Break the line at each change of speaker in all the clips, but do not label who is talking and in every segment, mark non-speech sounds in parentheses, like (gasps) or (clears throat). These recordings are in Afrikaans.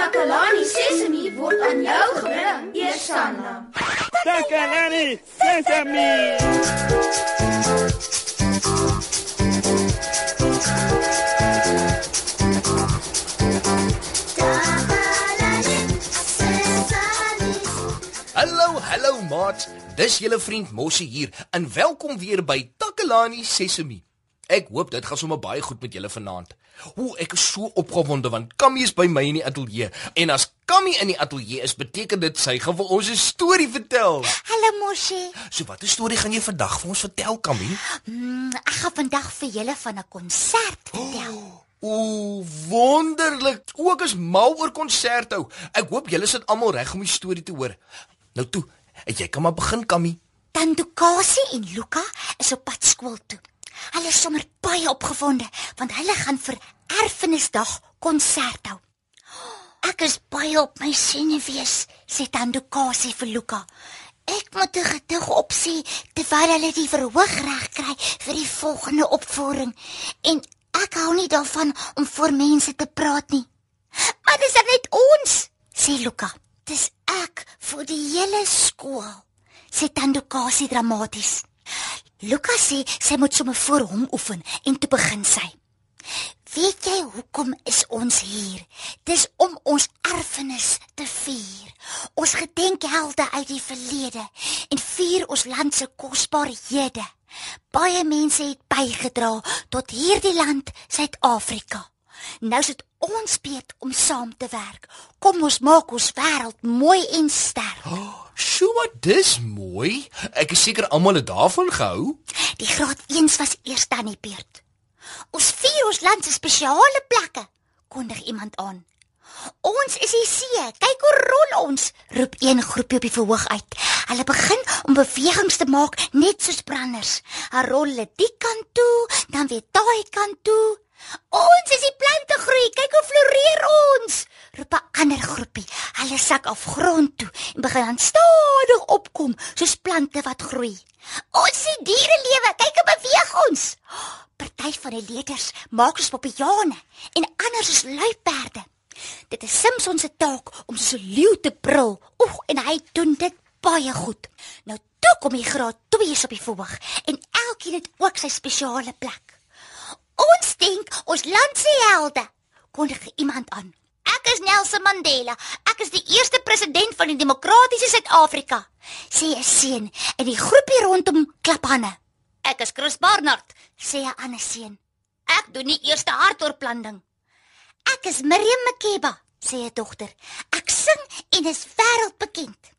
Takalani Sesemi word aan jou gebring, Eersanna.
Takalani Sesemi.
Hallo, hallo maat. Dis julle vriend Mossie hier en welkom weer by Takalani Sesemi. Ek hoop dit gaan sommer baie goed met julle vanaand. Ooh, ek is so opgewonde want Kammy is by my in die ateljee en as Kammy in die ateljee is, beteken dit sy gaan vir ons 'n storie vertel.
Hallo Moshi.
So watter storie gaan jy vandag vir ons vertel, Kammy?
Mm, ek gaan vandag vir julle van 'n konsert vertel. (gasps)
Ooh, wonderlik. Ook is mal oor konserte hou. Ek hoop julle sit almal reg om die storie te hoor. Nou toe, jy kan maar begin, Kammy.
Tandukasi en Luka is op pad skool toe. Hulle is sommer baie opgewonde want hulle gaan vir Erfenisdag konsert hou. Ek is baie op my senuwees, sê Tandukasi vir Luka. Ek moet 'n gedig opsê terwyl hulle die verhoog reg kry vir die volgende opvoering en ek hou nie daarvan om voor mense te praat nie. Maar dis net ons, sê Luka. Dis ek vir die hele skool, sê Tandukasi dramaties. Lukas sê sy moet sommer voor hom oefen en toe begin sy. Weet jy hoekom is ons hier? Dis om ons erfenis te vier. Ons gedenk helde uit die verlede en vier ons land se kosbarehede. Baie mense het bygedra tot hierdie land, Suid-Afrika. Nou is dit ons beurt om saam te werk. Kom ons maak ons wêreld mooi en sterk.
Oh, Sjoe, maar dis mooi. Ek is seker almal het daarvan gehou.
Die graad 1s was eers dan die beurt. Ons vier ons land se spesiale plekke, kondig iemand aan. Ons is die see. Kyk hoe rol ons, roep een groepie op die verhoog uit. Hulle begin om bewegings te maak net soos branders. Hulle rol die kant toe, dan weer daai kant toe. Ons is die plante groei. Kyk hoe floreer ons. Roep 'n ander groepie. Hulle sak af grond toe en begin dan stadig opkom soos plante wat groei. Ons sien diere lewe. Kyk hoe beweeg ons. Party van die leerders maak ons papiane en ander is luiperde. Dit is Simpson se taak om so 'n leeu te brul. Oeg, en hy doen dit baie goed. Nou toe kom die graad 2's op die verhoog en elkeen het ook sy spesiale plek. Ons dink ons land se helde, kondig iemand aan. Ek is Nelson Mandela. Ek is die eerste president van die demokratiese Suid-Afrika, sê 'n seun en die groepie rondom klap hande. Ek is Chris Barnard, sê 'n ander seun. Ek doen die eerste hartoorplanting. Ek is Miriam Makeba, sê 'n dogter. Ek sing en is wêreldbekend.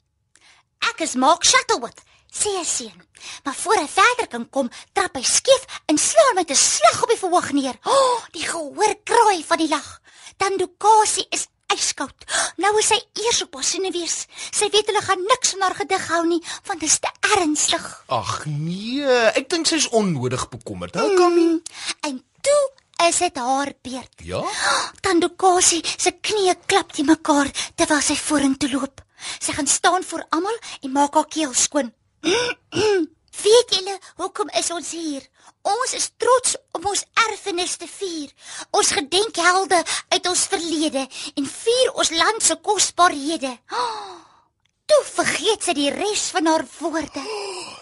Ek is Mark Shuttleworth, sê 'n seun. Maar voor hy verder kan kom, trap hy skief en slaan met 'n slag op die verhoog neer. O, oh, die gehoor kraai van die lag. Tandukasi is yskoud. Nou is sy eers op haar senuwees. Sy weet hulle gaan niks van haar gedig hou nie, want dit is te ernstig.
Ag nee, ek dink sy is onnodig bekommerd. Hou kom nie.
Mm, en toe is dit haar beurt.
Ja?
Tandukasi se knieë klap te mekaar terwyl sy vorentoe loop. Sy gaan staan voor almal en maak haar keel skoon. Weet julle hoekom is ons hier? Ons is trots om ons erfenis te vier. Ons gedenk helde uit ons verlede en vier ons land se kosbarehede. Oh, toe vergeet sy die res van haar woorde.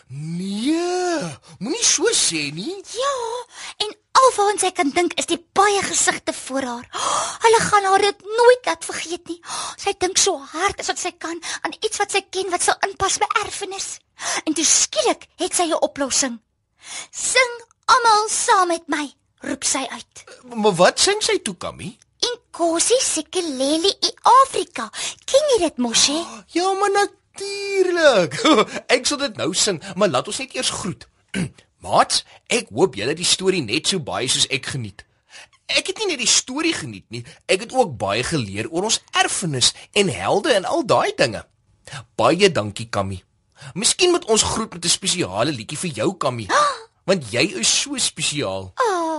Nee, moenie so sê nie.
Ja, en alwaar sy kan dink is die baie gesigte voor haar. Oh, hulle gaan haar dit nooit laat vergeet nie. Oh, sy dink so hard as wat sy kan aan iets wat sy ken wat sal inpas by erfenis. En toe skielik het sy 'n oplossing. Sing almal saam met my, roep sy uit.
Maar wat sing sy toe, Kammy?
Inkosi Sikeleli i Afrika. Ken jy dit mos hè?
Ja, maar natuurlik. (laughs) Ek sal dit nou sing, maar laat ons net eers groet. (clears throat) Maat, ek hoop julle het die storie net so baie soos ek geniet. Ek het nie net die storie geniet nie, ek het ook baie geleer oor ons erfenis en helde en al daai dinge. Baie dankie, Kammy. Miskien moet ons groet met 'n spesiale liedjie vir jou, Kammy. (gasps) Want jy is so spesiaal.
Oh.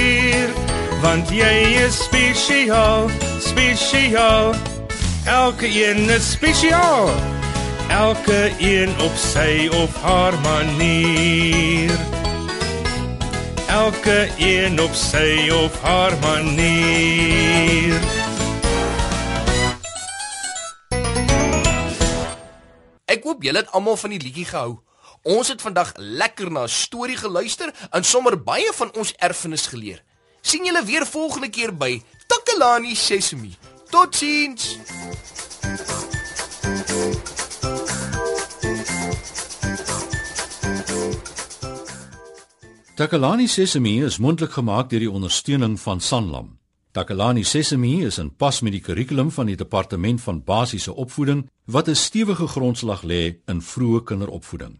Want jy is spesiaal, spesiaal. Elke een is spesiaal. Elke een op sy of haar manier elke een op sy of haar manier.
Ek hoop julle het almal van die liedjie gehou. Ons het vandag lekker na 'n storie geluister en sommer baie van ons erfenis geleer. Sien julle weer volgende keer by Takalani Sesemi. Totsiens.
Takalani Sesemi is mondelik gemaak deur die ondersteuning van Sanlam. Takalani Sesemi is in pas met die kurrikulum van die Departement van Basiese Opvoeding wat 'n stewige grondslag lê in vroeë kinderopvoeding.